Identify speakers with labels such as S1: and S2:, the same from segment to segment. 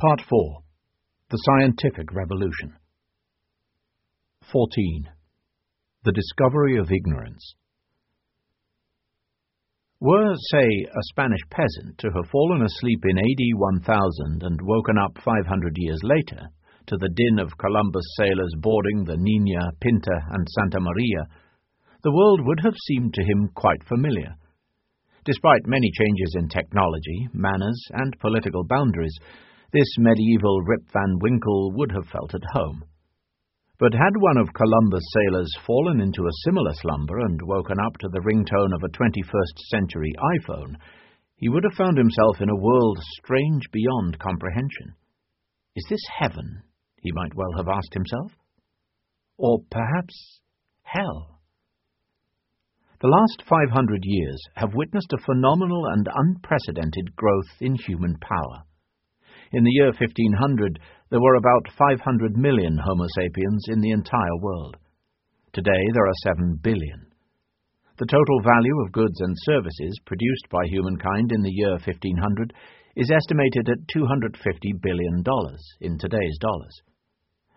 S1: Part 4 The Scientific Revolution 14. The Discovery of Ignorance Were, say, a Spanish peasant to have fallen asleep in AD 1000 and woken up 500 years later to the din of Columbus sailors boarding the Nina, Pinta, and Santa Maria, the world would have seemed to him quite familiar. Despite many changes in technology, manners, and political boundaries, this medieval Rip Van Winkle would have felt at home. But had one of Columbus' sailors fallen into a similar slumber and woken up to the ringtone of a 21st century iPhone, he would have found himself in a world strange beyond comprehension. Is this heaven? he might well have asked himself. Or perhaps hell? The last 500 years have witnessed a phenomenal and unprecedented growth in human power. In the year 1500, there were about 500 million Homo sapiens in the entire world. Today, there are 7 billion. The total value of goods and services produced by humankind in the year 1500 is estimated at $250 billion in today's dollars.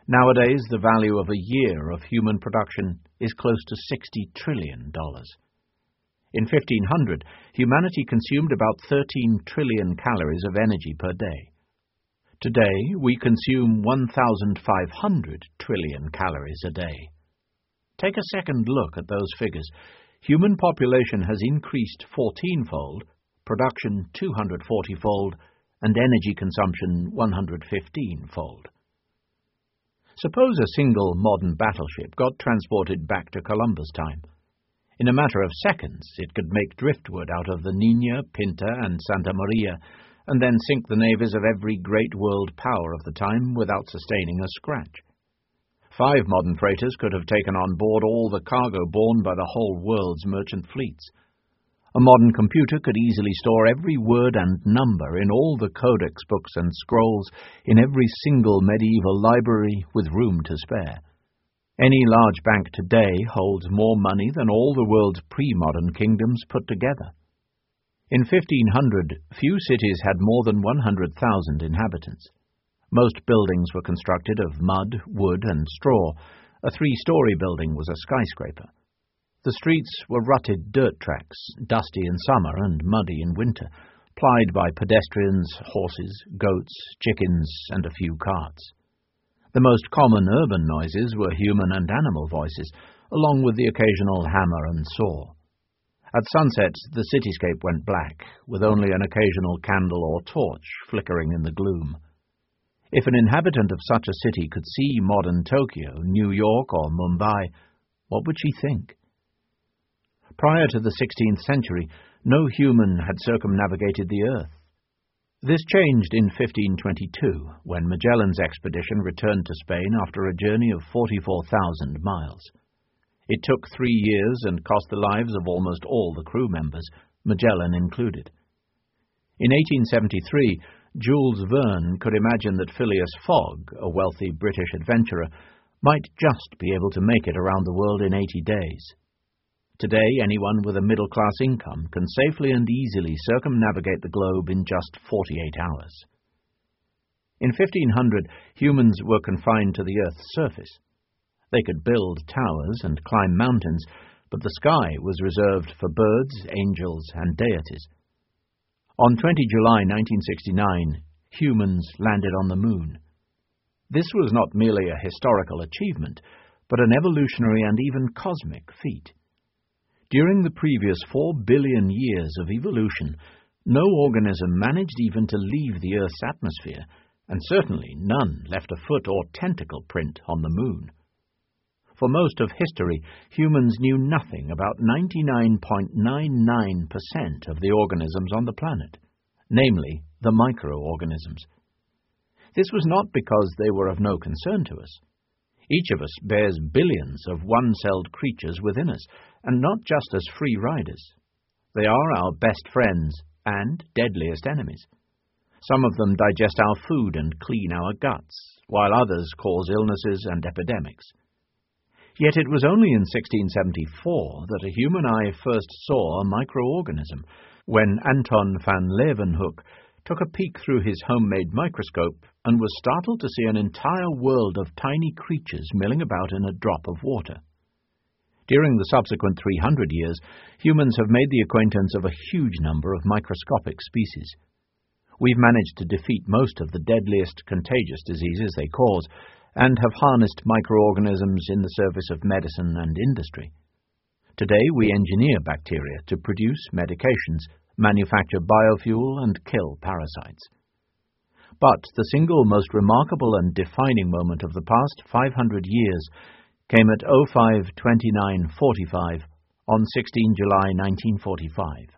S1: Nowadays, the value of a year of human production is close to $60 trillion. In 1500, humanity consumed about 13 trillion calories of energy per day. Today, we consume 1,500 trillion calories a day. Take a second look at those figures. Human population has increased 14-fold, production 240-fold, and energy consumption 115-fold. Suppose a single modern battleship got transported back to Columbus time. In a matter of seconds, it could make driftwood out of the Nina, Pinta, and Santa Maria, and then sink the navies of every great world power of the time without sustaining a scratch. Five modern freighters could have taken on board all the cargo borne by the whole world's merchant fleets. A modern computer could easily store every word and number in all the codex books and scrolls in every single medieval library with room to spare. Any large bank today holds more money than all the world's pre-modern kingdoms put together. In 1500, few cities had more than 100,000 inhabitants. Most buildings were constructed of mud, wood, and straw. A three-story building was a skyscraper. The streets were rutted dirt tracks, dusty in summer and muddy in winter, plied by pedestrians, horses, goats, chickens, and a few carts. The most common urban noises were human and animal voices, along with the occasional hammer and saw. At sunset, the cityscape went black, with only an occasional candle or torch flickering in the gloom. If an inhabitant of such a city could see modern Tokyo, New York, or Mumbai, what would she think? Prior to the 16th century, no human had circumnavigated the earth. This changed in 1522, when Magellan's expedition returned to Spain after a journey of 44,000 miles. It took three years and cost the lives of almost all the crew members, Magellan included. In 1873, Jules Verne could imagine that Phileas Fogg, a wealthy British adventurer, might just be able to make it around the world in 80 days. Today, anyone with a middle class income can safely and easily circumnavigate the globe in just 48 hours. In 1500, humans were confined to the Earth's surface. They could build towers and climb mountains, but the sky was reserved for birds, angels, and deities. On 20 July 1969, humans landed on the moon. This was not merely a historical achievement, but an evolutionary and even cosmic feat. During the previous four billion years of evolution, no organism managed even to leave the Earth's atmosphere, and certainly none left a foot or tentacle print on the moon. For most of history, humans knew nothing about 99.99% of the organisms on the planet, namely the microorganisms. This was not because they were of no concern to us. Each of us bears billions of one-celled creatures within us, and not just as free riders. They are our best friends and deadliest enemies. Some of them digest our food and clean our guts, while others cause illnesses and epidemics. Yet it was only in 1674 that a human eye first saw a microorganism, when Anton van Leeuwenhoek took a peek through his homemade microscope and was startled to see an entire world of tiny creatures milling about in a drop of water. During the subsequent 300 years, humans have made the acquaintance of a huge number of microscopic species. We've managed to defeat most of the deadliest contagious diseases they cause, and have harnessed microorganisms in the service of medicine and industry. Today we engineer bacteria to produce medications, manufacture biofuel, and kill parasites. But the single most remarkable and defining moment of the past 500 years came at 052945 on 16 July 1945.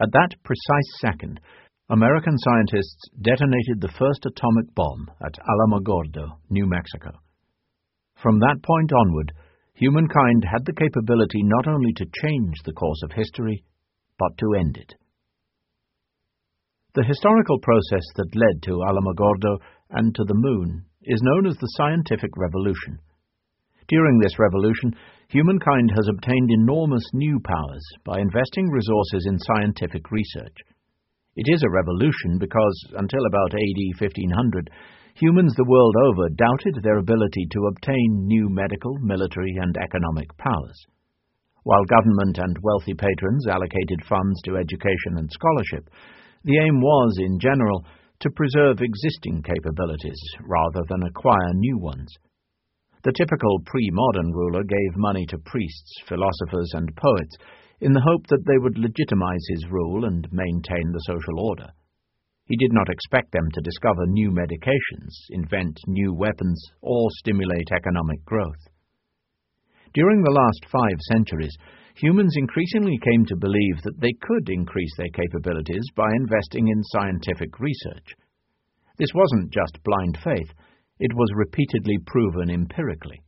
S1: At that precise second, American scientists detonated the first atomic bomb at Alamogordo, New Mexico. From that point onward, humankind had the capability not only to change the course of history, but to end it. The historical process that led to Alamogordo and to the moon is known as the scientific revolution. During this revolution, humankind has obtained enormous new powers by investing resources in scientific research. It is a revolution because, until about AD 1500, humans the world over doubted their ability to obtain new medical, military, and economic powers. While government and wealthy patrons allocated funds to education and scholarship, the aim was, in general, to preserve existing capabilities rather than acquire new ones. The typical pre-modern ruler gave money to priests, philosophers, and poets in the hope that they would legitimize his rule and maintain the social order. He did not expect them to discover new medications, invent new weapons, or stimulate economic growth. During the last five centuries, humans increasingly came to believe that they could increase their capabilities by investing in scientific research. This wasn't just blind faith it was repeatedly proven empirically.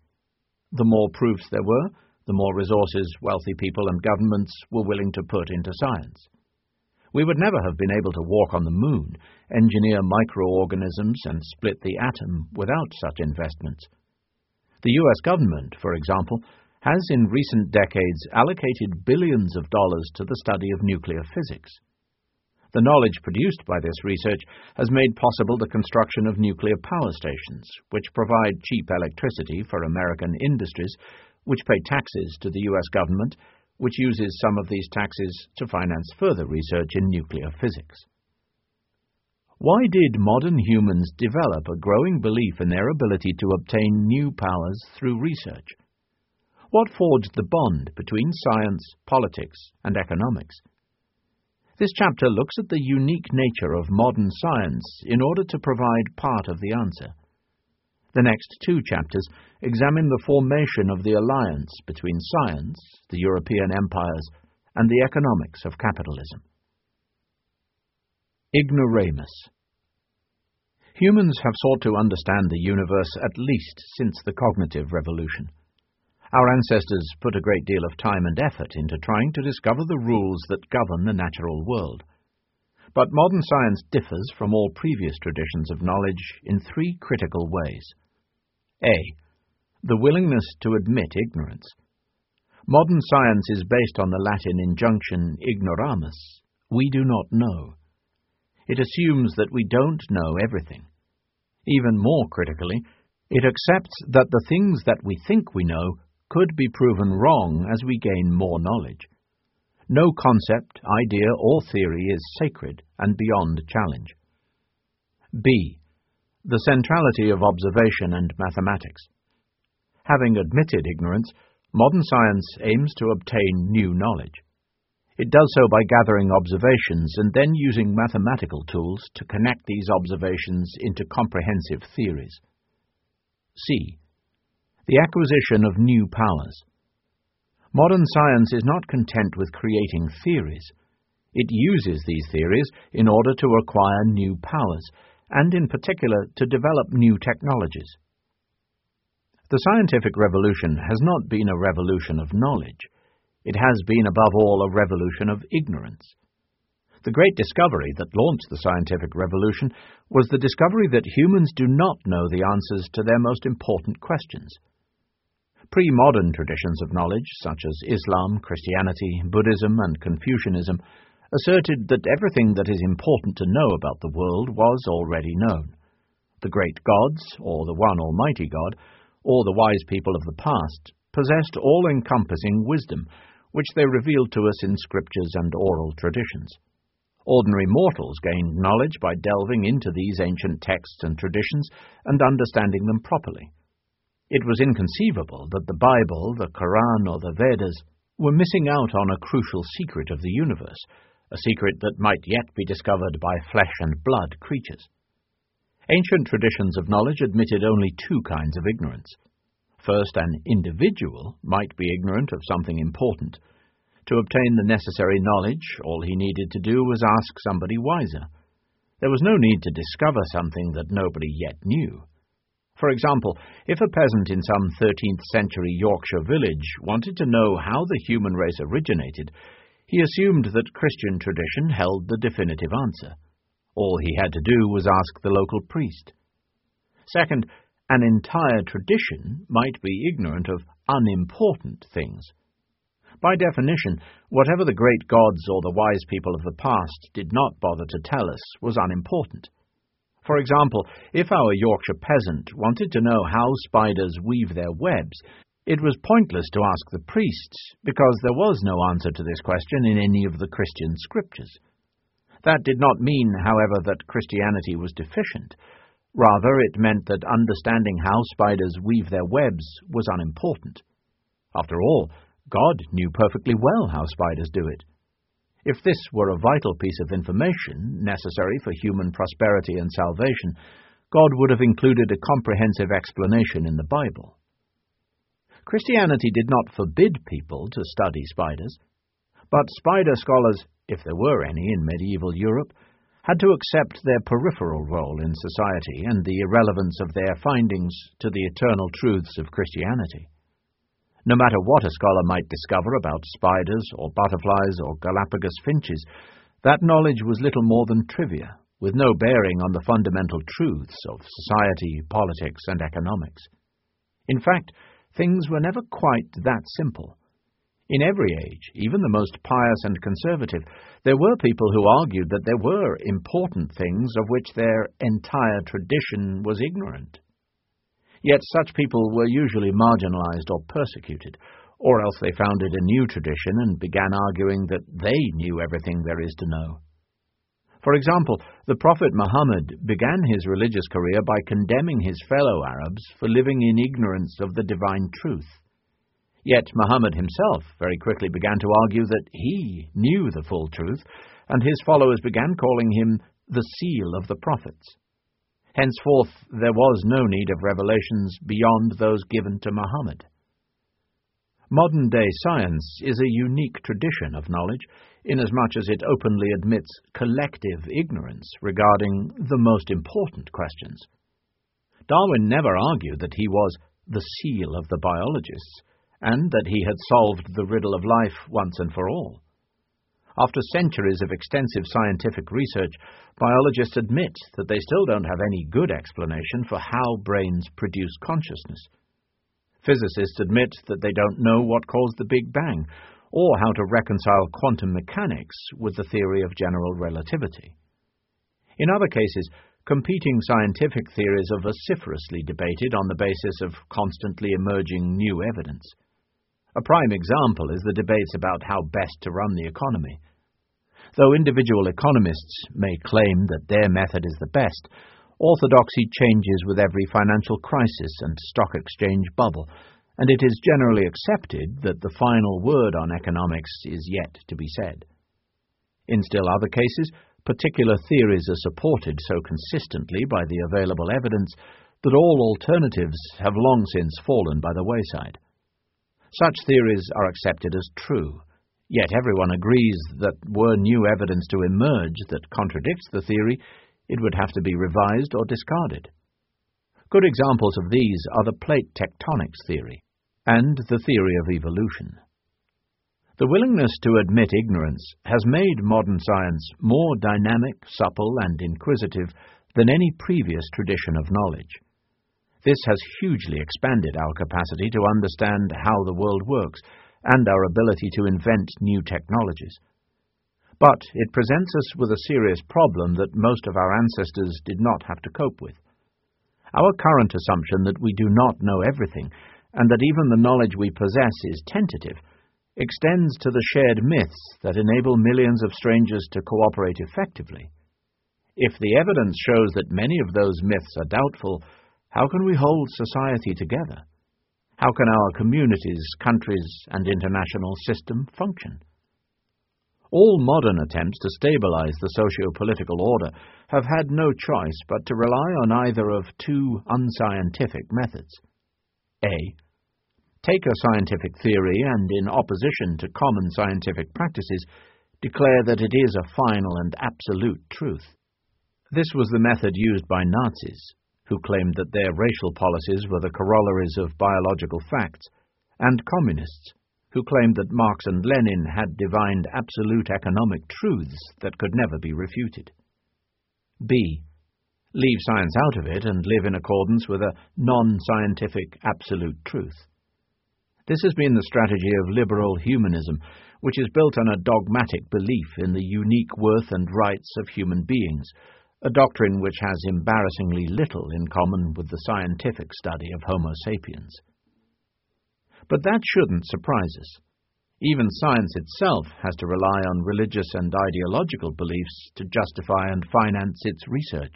S1: The more proofs there were, the more resources wealthy people and governments were willing to put into science. We would never have been able to walk on the moon, engineer microorganisms, and split the atom without such investments. The US government, for example, has in recent decades allocated billions of dollars to the study of nuclear physics. The knowledge produced by this research has made possible the construction of nuclear power stations, which provide cheap electricity for American industries, which pay taxes to the U.S. government, which uses some of these taxes to finance further research in nuclear physics. Why did modern humans develop a growing belief in their ability to obtain new powers through research? What forged the bond between science, politics, and economics? This chapter looks at the unique nature of modern science in order to provide part of the answer. The next two chapters examine the formation of the alliance between science, the European empires, and the economics of capitalism. Ignoramus Humans have sought to understand the universe at least since the cognitive revolution. Our ancestors put a great deal of time and effort into trying to discover the rules that govern the natural world. But modern science differs from all previous traditions of knowledge in three critical ways. A. The willingness to admit ignorance. Modern science is based on the Latin injunction ignoramus, we do not know. It assumes that we don't know everything. Even more critically, it accepts that the things that we think we know could be proven wrong as we gain more knowledge. No concept, idea, or theory is sacred and beyond challenge. B. The centrality of observation and mathematics. Having admitted ignorance, modern science aims to obtain new knowledge. It does so by gathering observations and then using mathematical tools to connect these observations into comprehensive theories. C the acquisition of new powers. Modern science is not content with creating theories. It uses these theories in order to acquire new powers, and in particular to develop new technologies. The scientific revolution has not been a revolution of knowledge. It has been above all a revolution of ignorance. The great discovery that launched the scientific revolution was the discovery that humans do not know the answers to their most important questions. Pre-modern traditions of knowledge, such as Islam, Christianity, Buddhism, and Confucianism, asserted that everything that is important to know about the world was already known. The great gods, or the one almighty God, or the wise people of the past, possessed all-encompassing wisdom, which they revealed to us in scriptures and oral traditions. Ordinary mortals gained knowledge by delving into these ancient texts and traditions and understanding them properly. It was inconceivable that the Bible, the Koran, or the Vedas were missing out on a crucial secret of the universe, a secret that might yet be discovered by flesh and blood creatures. Ancient traditions of knowledge admitted only two kinds of ignorance. First, an individual might be ignorant of something important, to obtain the necessary knowledge, all he needed to do was ask somebody wiser. There was no need to discover something that nobody yet knew. For example, if a peasant in some 13th century Yorkshire village wanted to know how the human race originated, he assumed that Christian tradition held the definitive answer. All he had to do was ask the local priest. Second, an entire tradition might be ignorant of unimportant things. By definition, whatever the great gods or the wise people of the past did not bother to tell us was unimportant. For example, if our Yorkshire peasant wanted to know how spiders weave their webs, it was pointless to ask the priests, because there was no answer to this question in any of the Christian scriptures. That did not mean, however, that Christianity was deficient. Rather, it meant that understanding how spiders weave their webs was unimportant. After all, God knew perfectly well how spiders do it. If this were a vital piece of information necessary for human prosperity and salvation, God would have included a comprehensive explanation in the Bible. Christianity did not forbid people to study spiders, but spider scholars, if there were any in medieval Europe, had to accept their peripheral role in society and the irrelevance of their findings to the eternal truths of Christianity. No matter what a scholar might discover about spiders or butterflies or Galapagos finches, that knowledge was little more than trivia, with no bearing on the fundamental truths of society, politics, and economics. In fact, things were never quite that simple. In every age, even the most pious and conservative, there were people who argued that there were important things of which their entire tradition was ignorant. Yet such people were usually marginalized or persecuted, or else they founded a new tradition and began arguing that they knew everything there is to know. For example, the Prophet Muhammad began his religious career by condemning his fellow Arabs for living in ignorance of the divine truth. Yet Muhammad himself very quickly began to argue that he knew the full truth, and his followers began calling him the seal of the prophets. Henceforth there was no need of revelations beyond those given to Muhammad. Modern day science is a unique tradition of knowledge, inasmuch as it openly admits collective ignorance regarding the most important questions. Darwin never argued that he was the seal of the biologists, and that he had solved the riddle of life once and for all. After centuries of extensive scientific research, biologists admit that they still don't have any good explanation for how brains produce consciousness. Physicists admit that they don't know what caused the Big Bang, or how to reconcile quantum mechanics with the theory of general relativity. In other cases, competing scientific theories are vociferously debated on the basis of constantly emerging new evidence. A prime example is the debates about how best to run the economy. Though individual economists may claim that their method is the best, orthodoxy changes with every financial crisis and stock exchange bubble, and it is generally accepted that the final word on economics is yet to be said. In still other cases, particular theories are supported so consistently by the available evidence that all alternatives have long since fallen by the wayside. Such theories are accepted as true, yet everyone agrees that were new evidence to emerge that contradicts the theory, it would have to be revised or discarded. Good examples of these are the plate tectonics theory and the theory of evolution. The willingness to admit ignorance has made modern science more dynamic, supple, and inquisitive than any previous tradition of knowledge. This has hugely expanded our capacity to understand how the world works and our ability to invent new technologies. But it presents us with a serious problem that most of our ancestors did not have to cope with. Our current assumption that we do not know everything, and that even the knowledge we possess is tentative, extends to the shared myths that enable millions of strangers to cooperate effectively. If the evidence shows that many of those myths are doubtful, how can we hold society together? How can our communities, countries, and international system function? All modern attempts to stabilize the socio-political order have had no choice but to rely on either of two unscientific methods. A. Take a scientific theory and, in opposition to common scientific practices, declare that it is a final and absolute truth. This was the method used by Nazis, who claimed that their racial policies were the corollaries of biological facts, and communists, who claimed that Marx and Lenin had divined absolute economic truths that could never be refuted. B. Leave science out of it and live in accordance with a non-scientific absolute truth. This has been the strategy of liberal humanism, which is built on a dogmatic belief in the unique worth and rights of human beings, a doctrine which has embarrassingly little in common with the scientific study of Homo sapiens. But that shouldn't surprise us. Even science itself has to rely on religious and ideological beliefs to justify and finance its research.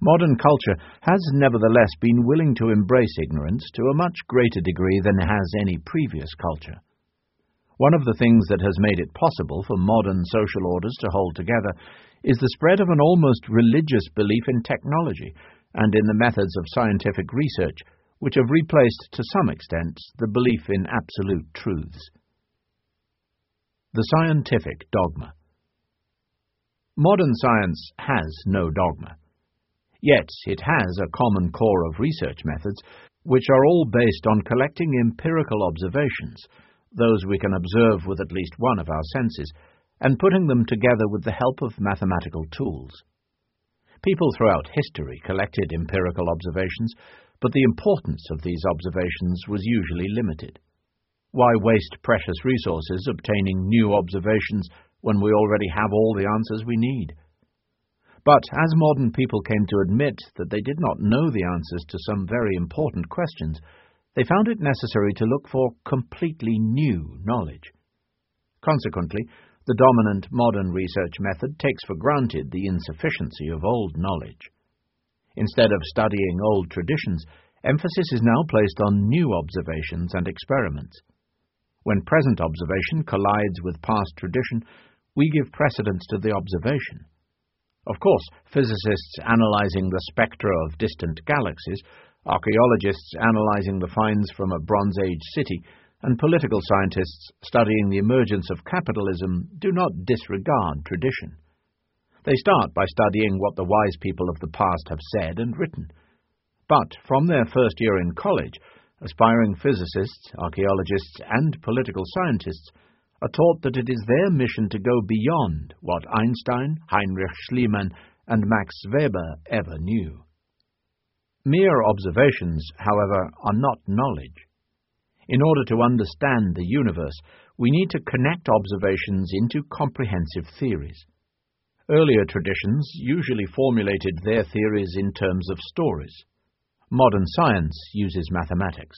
S1: Modern culture has nevertheless been willing to embrace ignorance to a much greater degree than has any previous culture. One of the things that has made it possible for modern social orders to hold together is the spread of an almost religious belief in technology and in the methods of scientific research, which have replaced to some extent the belief in absolute truths. The scientific dogma. Modern science has no dogma. Yet it has a common core of research methods, which are all based on collecting empirical observations, those we can observe with at least one of our senses, and putting them together with the help of mathematical tools. People throughout history collected empirical observations, but the importance of these observations was usually limited. Why waste precious resources obtaining new observations when we already have all the answers we need? But as modern people came to admit that they did not know the answers to some very important questions, they found it necessary to look for completely new knowledge. Consequently, the dominant modern research method takes for granted the insufficiency of old knowledge. Instead of studying old traditions, emphasis is now placed on new observations and experiments. When present observation collides with past tradition, we give precedence to the observation. Of course, physicists analyzing the spectra of distant galaxies, archaeologists analyzing the finds from a Bronze Age city, and political scientists studying the emergence of capitalism do not disregard tradition. They start by studying what the wise people of the past have said and written. But from their first year in college, aspiring physicists, archaeologists, and political scientists are taught that it is their mission to go beyond what Einstein, Heinrich Schliemann, and Max Weber ever knew. Mere observations, however, are not knowledge. In order to understand the universe, we need to connect observations into comprehensive theories. Earlier traditions usually formulated their theories in terms of stories. Modern science uses mathematics.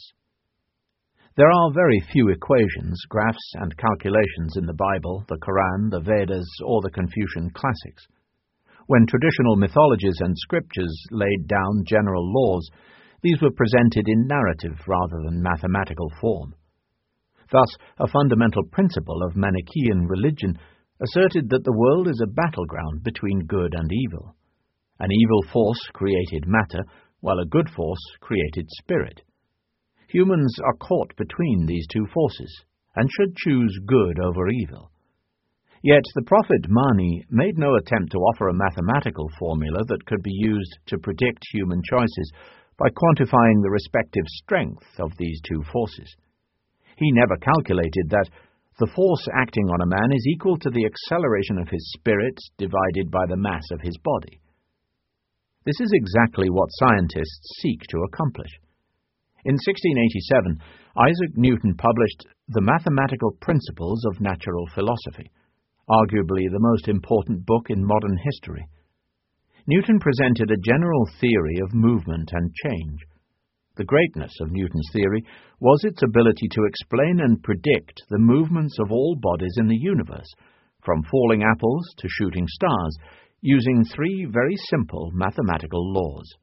S1: There are very few equations, graphs, and calculations in the Bible, the Quran, the Vedas, or the Confucian classics. When traditional mythologies and scriptures laid down general laws, these were presented in narrative rather than mathematical form. Thus, a fundamental principle of Manichaean religion asserted that the world is a battleground between good and evil. An evil force created matter, while a good force created spirit. Humans are caught between these two forces, and should choose good over evil. Yet the prophet Mani made no attempt to offer a mathematical formula that could be used to predict human choices by quantifying the respective strength of these two forces. He never calculated that the force acting on a man is equal to the acceleration of his spirit divided by the mass of his body. This is exactly what scientists seek to accomplish. In 1687, Isaac Newton published The Mathematical Principles of Natural Philosophy, arguably the most important book in modern history. Newton presented a general theory of movement and change. The greatness of Newton's theory was its ability to explain and predict the movements of all bodies in the universe, from falling apples to shooting stars, using three very simple mathematical laws.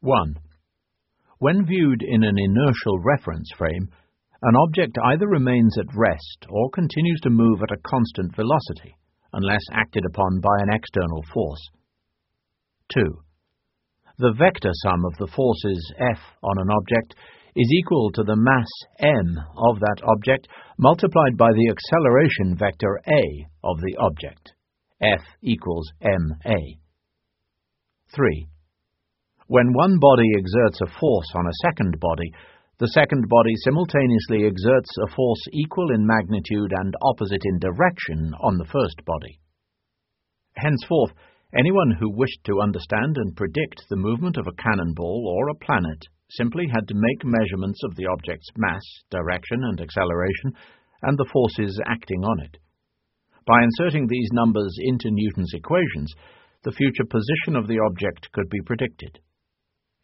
S1: 1. When viewed in an inertial reference frame, an object either remains at rest or continues to move at a constant velocity, unless acted upon by an external force. 2. The vector sum of the forces F on an object is equal to the mass m of that object multiplied by the acceleration vector a of the object. F equals ma. 3. When one body exerts a force on a second body, the second body simultaneously exerts a force equal in magnitude and opposite in direction on the first body. Henceforth, anyone who wished to understand and predict the movement of a cannonball or a planet simply had to make measurements of the object's mass, direction, and acceleration, and the forces acting on it. By inserting these numbers into Newton's equations, the future position of the object could be predicted.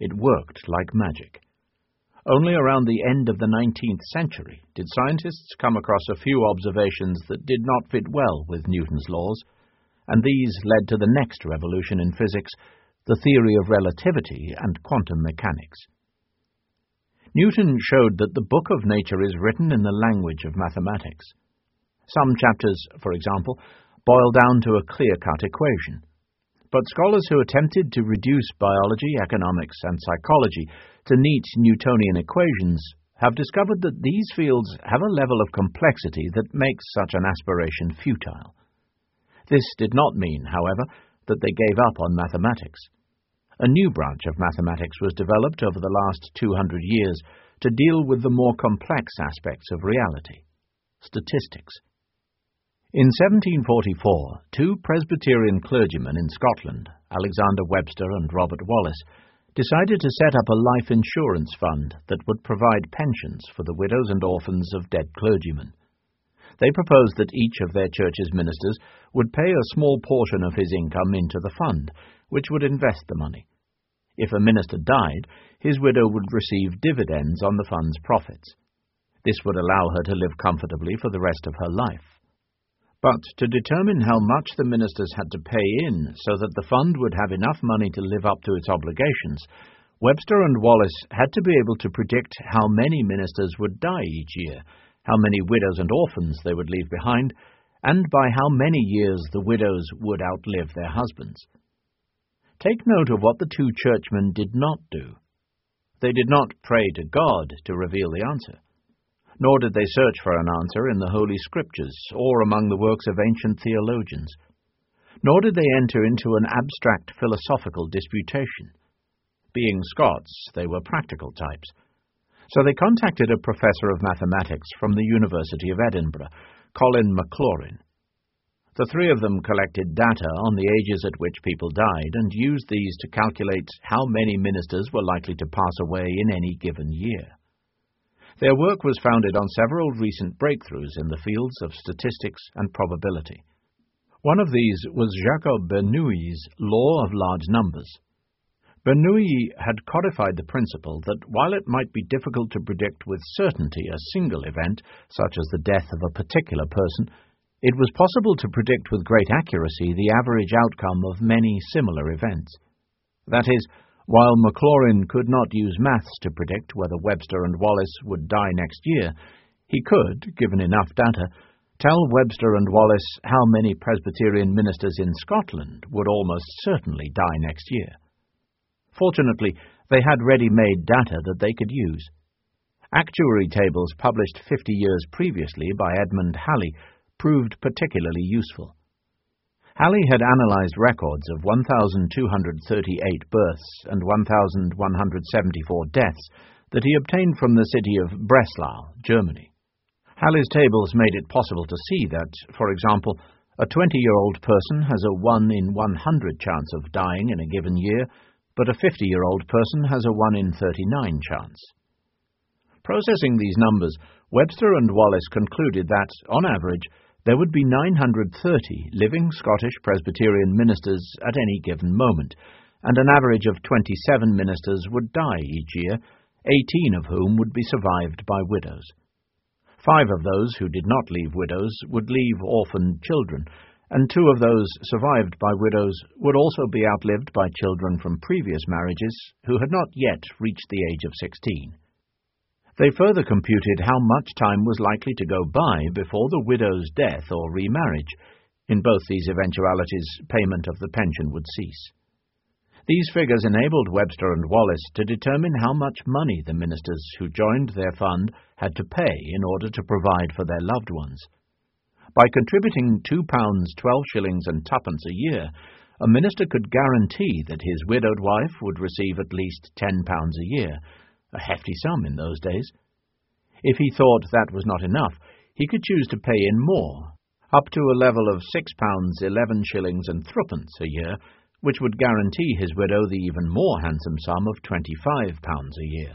S1: It worked like magic. Only around the end of the 19th century did scientists come across a few observations that did not fit well with Newton's laws, and these led to the next revolution in physics, the theory of relativity and quantum mechanics. Newton showed that the book of nature is written in the language of mathematics. Some chapters, for example, boil down to a clear-cut equation. But scholars who attempted to reduce biology, economics, and psychology to neat Newtonian equations have discovered that these fields have a level of complexity that makes such an aspiration futile. This did not mean, however, that they gave up on mathematics. A new branch of mathematics was developed over the last 200 years to deal with the more complex aspects of reality statistics. In 1744, two Presbyterian clergymen in Scotland, Alexander Webster and Robert Wallace, decided to set up a life insurance fund that would provide pensions for the widows and orphans of dead clergymen. They proposed that each of their church's ministers would pay a small portion of his income into the fund, which would invest the money. If a minister died, his widow would receive dividends on the fund's profits. This would allow her to live comfortably for the rest of her life. But to determine how much the ministers had to pay in so that the fund would have enough money to live up to its obligations, Webster and Wallace had to be able to predict how many ministers would die each year, how many widows and orphans they would leave behind, and by how many years the widows would outlive their husbands. Take note of what the two churchmen did not do. They did not pray to God to reveal the answer nor did they search for an answer in the Holy Scriptures or among the works of ancient theologians, nor did they enter into an abstract philosophical disputation. Being Scots, they were practical types. So they contacted a professor of mathematics from the University of Edinburgh, Colin Maclaurin. The three of them collected data on the ages at which people died and used these to calculate how many ministers were likely to pass away in any given year. Their work was founded on several recent breakthroughs in the fields of statistics and probability. One of these was Jacob Bernoulli's law of large numbers. Bernoulli had codified the principle that while it might be difficult to predict with certainty a single event, such as the death of a particular person, it was possible to predict with great accuracy the average outcome of many similar events. That is, while Maclaurin could not use maths to predict whether Webster and Wallace would die next year, he could, given enough data, tell Webster and Wallace how many Presbyterian ministers in Scotland would almost certainly die next year. Fortunately, they had ready-made data that they could use. Actuary tables published 50 years previously by Edmund Halley proved particularly useful. Halley had analyzed records of 1,238 births and 1,174 deaths that he obtained from the city of Breslau, Germany. Halley's tables made it possible to see that, for example, a 20-year-old person has a 1 in 100 chance of dying in a given year, but a 50-year-old person has a 1 in 39 chance. Processing these numbers, Webster and Wallace concluded that, on average, there would be 930 living Scottish Presbyterian ministers at any given moment, and an average of 27 ministers would die each year, 18 of whom would be survived by widows. Five of those who did not leave widows would leave orphaned children, and two of those survived by widows would also be outlived by children from previous marriages who had not yet reached the age of 16. They further computed how much time was likely to go by before the widow's death or remarriage. In both these eventualities, payment of the pension would cease. These figures enabled Webster and Wallace to determine how much money the ministers who joined their fund had to pay in order to provide for their loved ones. By contributing £2, 12 shillings and twopence a year, a minister could guarantee that his widowed wife would receive at least £10 a year, a hefty sum in those days. If he thought that was not enough, he could choose to pay in more, up to a level of six pounds eleven shillings and threepence a year, which would guarantee his widow the even more handsome sum of twenty-five pounds a year.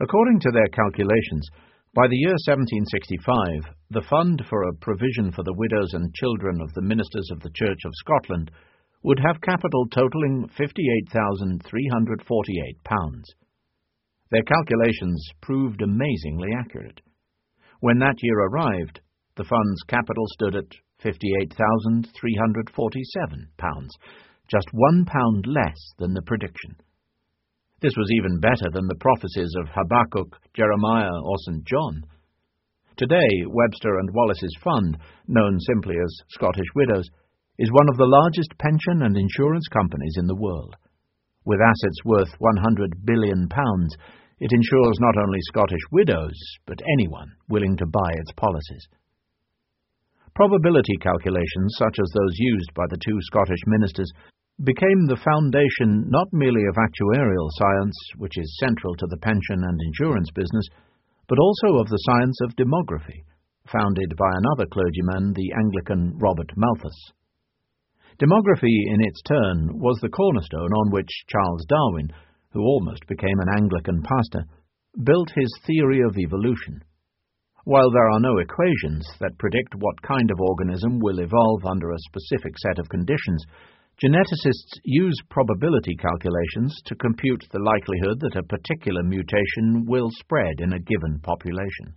S1: According to their calculations, by the year 1765, the fund for a provision for the widows and children of the ministers of the Church of Scotland would have capital totalling £58,348. Their calculations proved amazingly accurate. When that year arrived, the fund's capital stood at £58,347, just one pound less than the prediction. This was even better than the prophecies of Habakkuk, Jeremiah, or St. John. Today, Webster and Wallace's fund, known simply as Scottish Widows, is one of the largest pension and insurance companies in the world. With assets worth £100 billion, it insures not only Scottish widows, but anyone willing to buy its policies. Probability calculations, such as those used by the two Scottish ministers, became the foundation not merely of actuarial science, which is central to the pension and insurance business, but also of the science of demography, founded by another clergyman, the Anglican Robert Malthus. Demography, in its turn, was the cornerstone on which Charles Darwin who almost became an Anglican pastor, built his theory of evolution. While there are no equations that predict what kind of organism will evolve under a specific set of conditions, geneticists use probability calculations to compute the likelihood that a particular mutation will spread in a given population.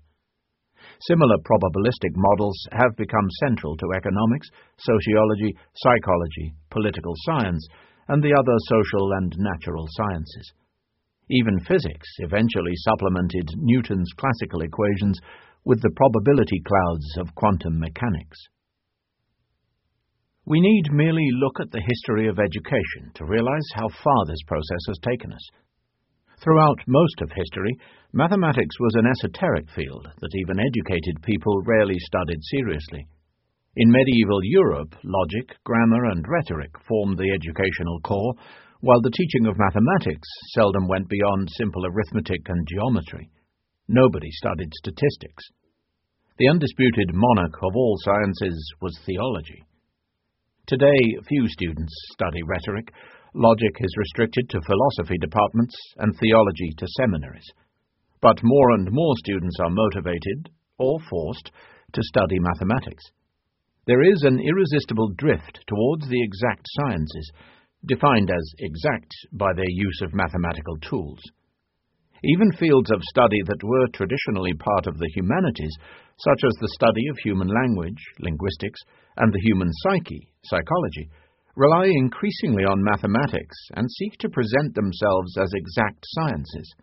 S1: Similar probabilistic models have become central to economics, sociology, psychology, political science, and the other social and natural sciences. Even physics eventually supplemented Newton's classical equations with the probability clouds of quantum mechanics. We need merely look at the history of education to realize how far this process has taken us. Throughout most of history, mathematics was an esoteric field that even educated people rarely studied seriously. In medieval Europe, logic, grammar, and rhetoric formed the educational core, while the teaching of mathematics seldom went beyond simple arithmetic and geometry. Nobody studied statistics. The undisputed monarch of all sciences was theology. Today, few students study rhetoric. Logic is restricted to philosophy departments and theology to seminaries. But more and more students are motivated, or forced, to study mathematics. There is an irresistible drift towards the exact sciences, defined as exact by their use of mathematical tools. Even fields of study that were traditionally part of the humanities, such as the study of human language, linguistics, and the human psyche, psychology, rely increasingly on mathematics and seek to present themselves as exact sciences.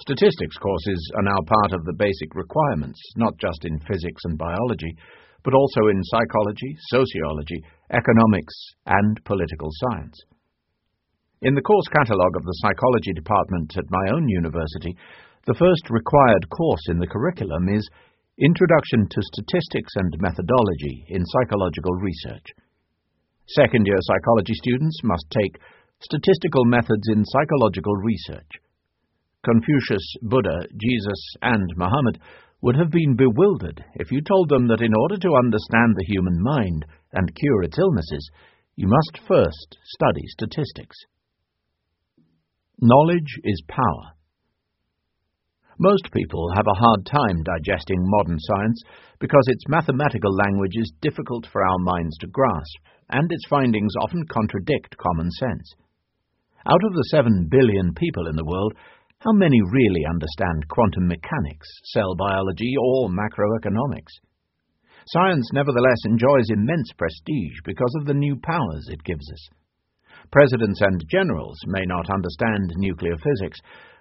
S1: Statistics courses are now part of the basic requirements, not just in physics and biology, but also in psychology, sociology, economics, and political science. In the course catalogue of the psychology department at my own university, the first required course in the curriculum is Introduction to Statistics and Methodology in Psychological Research. Second year psychology students must take Statistical Methods in Psychological Research. Confucius, Buddha, Jesus, and Muhammad would have been bewildered if you told them that in order to understand the human mind and cure its illnesses, you must first study statistics. Knowledge is power. Most people have a hard time digesting modern science because its mathematical language is difficult for our minds to grasp, and its findings often contradict common sense. Out of the seven billion people in the world, how many really understand quantum mechanics, cell biology, or macroeconomics? Science nevertheless enjoys immense prestige because of the new powers it gives us. Presidents and generals may not understand nuclear physics,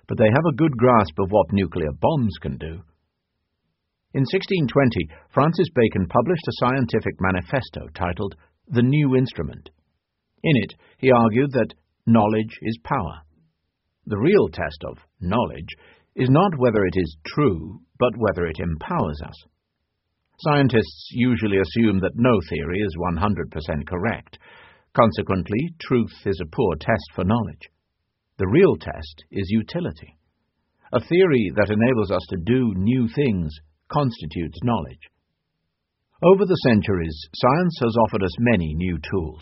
S1: but they have a good grasp of what nuclear bombs can do. In 1620, Francis Bacon published a scientific manifesto titled The New Instrument. In it, he argued that knowledge is power. The real test of knowledge is not whether it is true, but whether it empowers us. Scientists usually assume that no theory is 100% correct. Consequently, truth is a poor test for knowledge. The real test is utility. A theory that enables us to do new things constitutes knowledge. Over the centuries, science has offered us many new tools.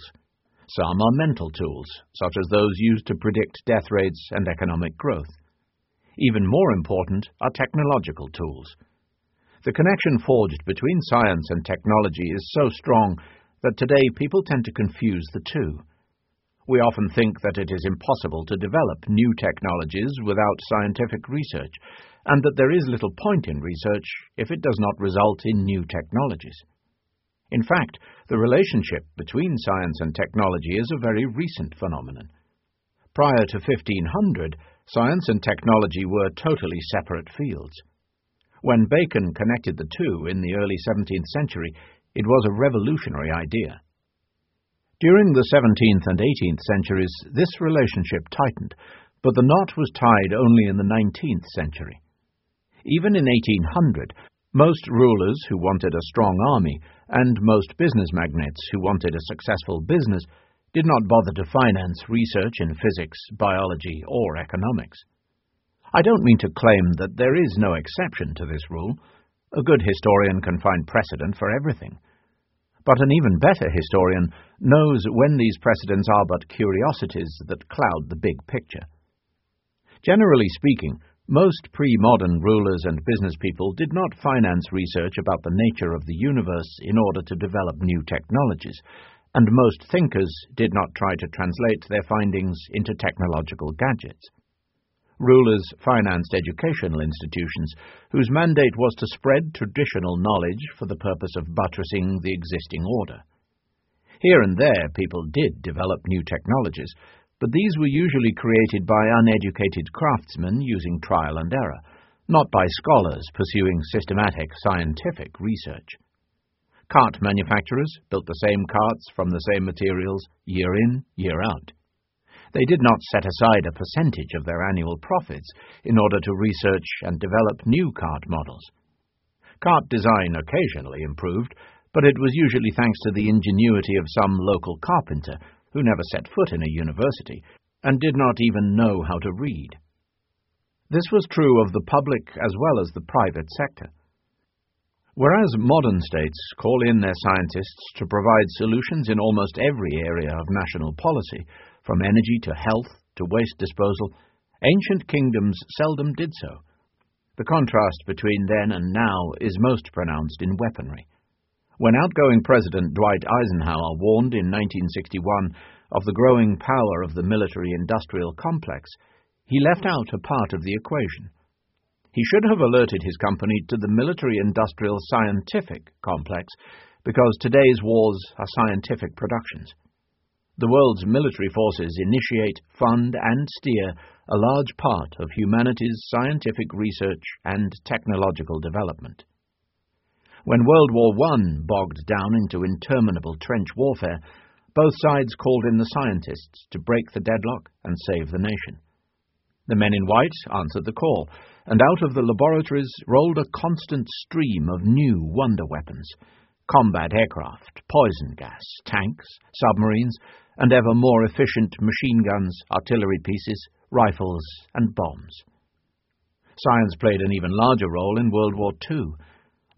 S1: Some are mental tools, such as those used to predict death rates and economic growth. Even more important are technological tools. The connection forged between science and technology is so strong that today people tend to confuse the two. We often think that it is impossible to develop new technologies without scientific research, and that there is little point in research if it does not result in new technologies. In fact, the relationship between science and technology is a very recent phenomenon. Prior to 1500, science and technology were totally separate fields. When Bacon connected the two in the early 17th century, it was a revolutionary idea. During the 17th and 18th centuries, this relationship tightened, but the knot was tied only in the 19th century. Even in 1800, most rulers who wanted a strong army and most business magnates who wanted a successful business did not bother to finance research in physics, biology, or economics. I don't mean to claim that there is no exception to this rule. A good historian can find precedent for everything. But an even better historian knows when these precedents are but curiosities that cloud the big picture. Generally speaking, most pre-modern rulers and business people did not finance research about the nature of the universe in order to develop new technologies, and most thinkers did not try to translate their findings into technological gadgets. Rulers financed educational institutions whose mandate was to spread traditional knowledge for the purpose of buttressing the existing order. Here and there people did develop new technologies, but these were usually created by uneducated craftsmen using trial and error, not by scholars pursuing systematic scientific research. Cart manufacturers built the same carts from the same materials year in, year out. They did not set aside a percentage of their annual profits in order to research and develop new cart models. Cart design occasionally improved, but it was usually thanks to the ingenuity of some local carpenter who never set foot in a university and did not even know how to read. This was true of the public as well as the private sector. Whereas modern states call in their scientists to provide solutions in almost every area of national policy, from energy to health to waste disposal, ancient kingdoms seldom did so. The contrast between then and now is most pronounced in weaponry. When outgoing President Dwight Eisenhower warned in 1961 of the growing power of the military industrial complex, he left out a part of the equation. He should have alerted his company to the military industrial scientific complex because today's wars are scientific productions. The world's military forces initiate, fund, and steer a large part of humanity's scientific research and technological development. When World War I bogged down into interminable trench warfare, both sides called in the scientists to break the deadlock and save the nation. The men in white answered the call, and out of the laboratories rolled a constant stream of new wonder weapons combat aircraft, poison gas, tanks, submarines, and ever more efficient machine guns, artillery pieces, rifles, and bombs. Science played an even larger role in World War II.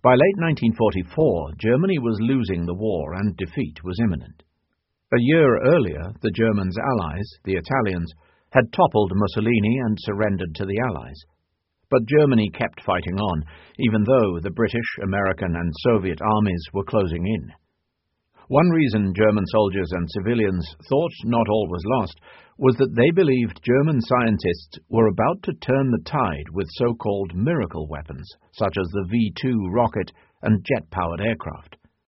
S1: By late 1944, Germany was losing the war and defeat was imminent. A year earlier, the Germans' allies, the Italians, had toppled Mussolini and surrendered to the Allies. But Germany kept fighting on, even though the British, American, and Soviet armies were closing in. One reason German soldiers and civilians thought not all was lost was that they believed German scientists were about to turn the tide with so called miracle weapons, such as the V 2 rocket and jet powered aircraft.